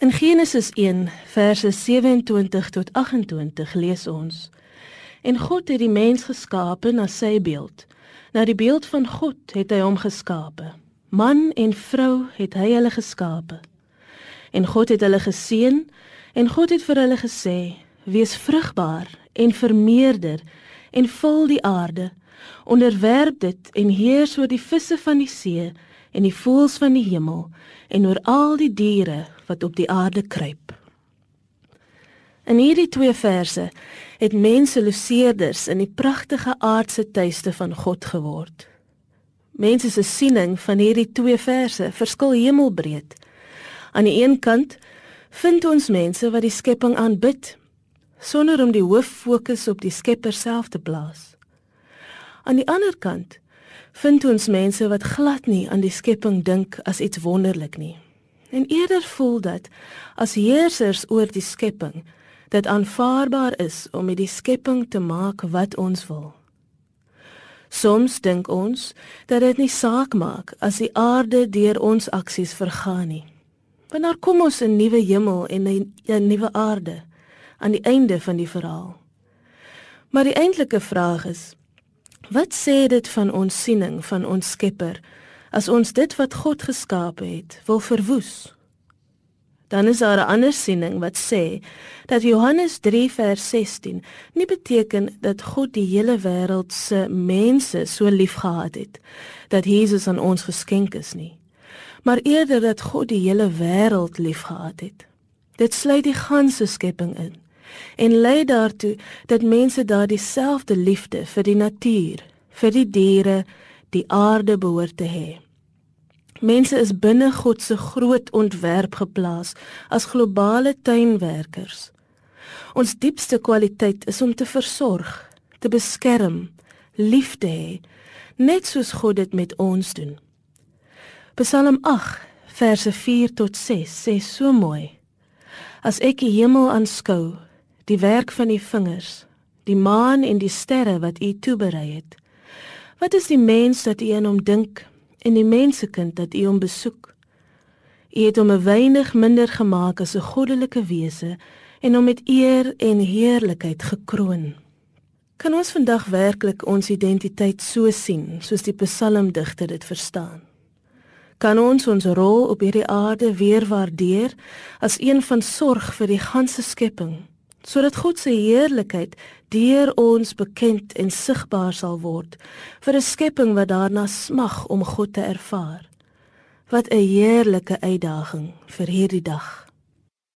In Genesis 1 verse 27 tot 28 lees ons: En God het die mens geskape na sy beeld. Na die beeld van God het hy hom geskape. Man en vrou het hy hulle geskape. En God het hulle geseën en God het vir hulle gesê: Wees vrugbaar en vermeerder en vul die aarde. Onderwerp dit en heers oor die visse van die see en die voëls van die hemel en oor al die diere wat op die aarde kruip. In hierdie twee verse het mense loseerders in die pragtige aardse tuiste van God geword. Mense se siening van hierdie twee verse verskil hemelbreed. Aan die een kant vind ons mense wat die skepping aanbid sonder om die hoof fokus op die Skepper self te plaas. Aan die ander kant vind ons mense wat glad nie aan die skepping dink as iets wonderlik nie. En eerder voel dat as heersers oor die skepping dit aanvaarbaar is om met die skepping te maak wat ons wil. Soms dink ons dat dit nie saak maak as die aarde deur ons aksies vergaan nie. Wanneer kom ons 'n nuwe hemel en 'n nuwe aarde aan die einde van die verhaal? Maar die eintlike vraag is, Wat sê dit van ons siening van ons Skepper as ons dit wat God geskaap het wil verwoes? Dan is daar 'n ander siening wat sê dat Johannes 3 vers 16 nie beteken dat God die hele wêreld se mense so liefgehad het dat Jesus aan ons geskenk is nie, maar eerder dat God die hele wêreld liefgehad het. Dit sluit die ganse skepping in en lei daartoe dat mense daardie selfde liefde vir die natuur, vir die diere, die aarde behoort te hê. Mense is binne God se groot ontwerp geplaas as globale tuinwerkers. Ons diepste kwaliteit is om te versorg, te beskerm, lief te hê, net soos God dit met ons doen. Psalm 8 verse 4 tot 6 sê so mooi: As ek die hemel aanskou, die werk van die vingers, die maan en die sterre wat U toeberei het. Wat is die mens dat U aan hom dink en die mensekind dat U hom besoek? U het hom 'n weinig minder gemaak as 'n goddelike wese en hom met eer en heerlikheid gekroon. Kan ons vandag werklik ons identiteit so sien soos die psalmdigter dit verstaan? Kan ons ons rol op hierdie aarde weer waardeer as een van sorg vir die ganse skepping? Sodat God se heerlikheid deur ons bekend en sigbaar sal word vir 'n skepping wat daarna smag om God te ervaar. Wat 'n heerlike uitdaging vir hierdie dag.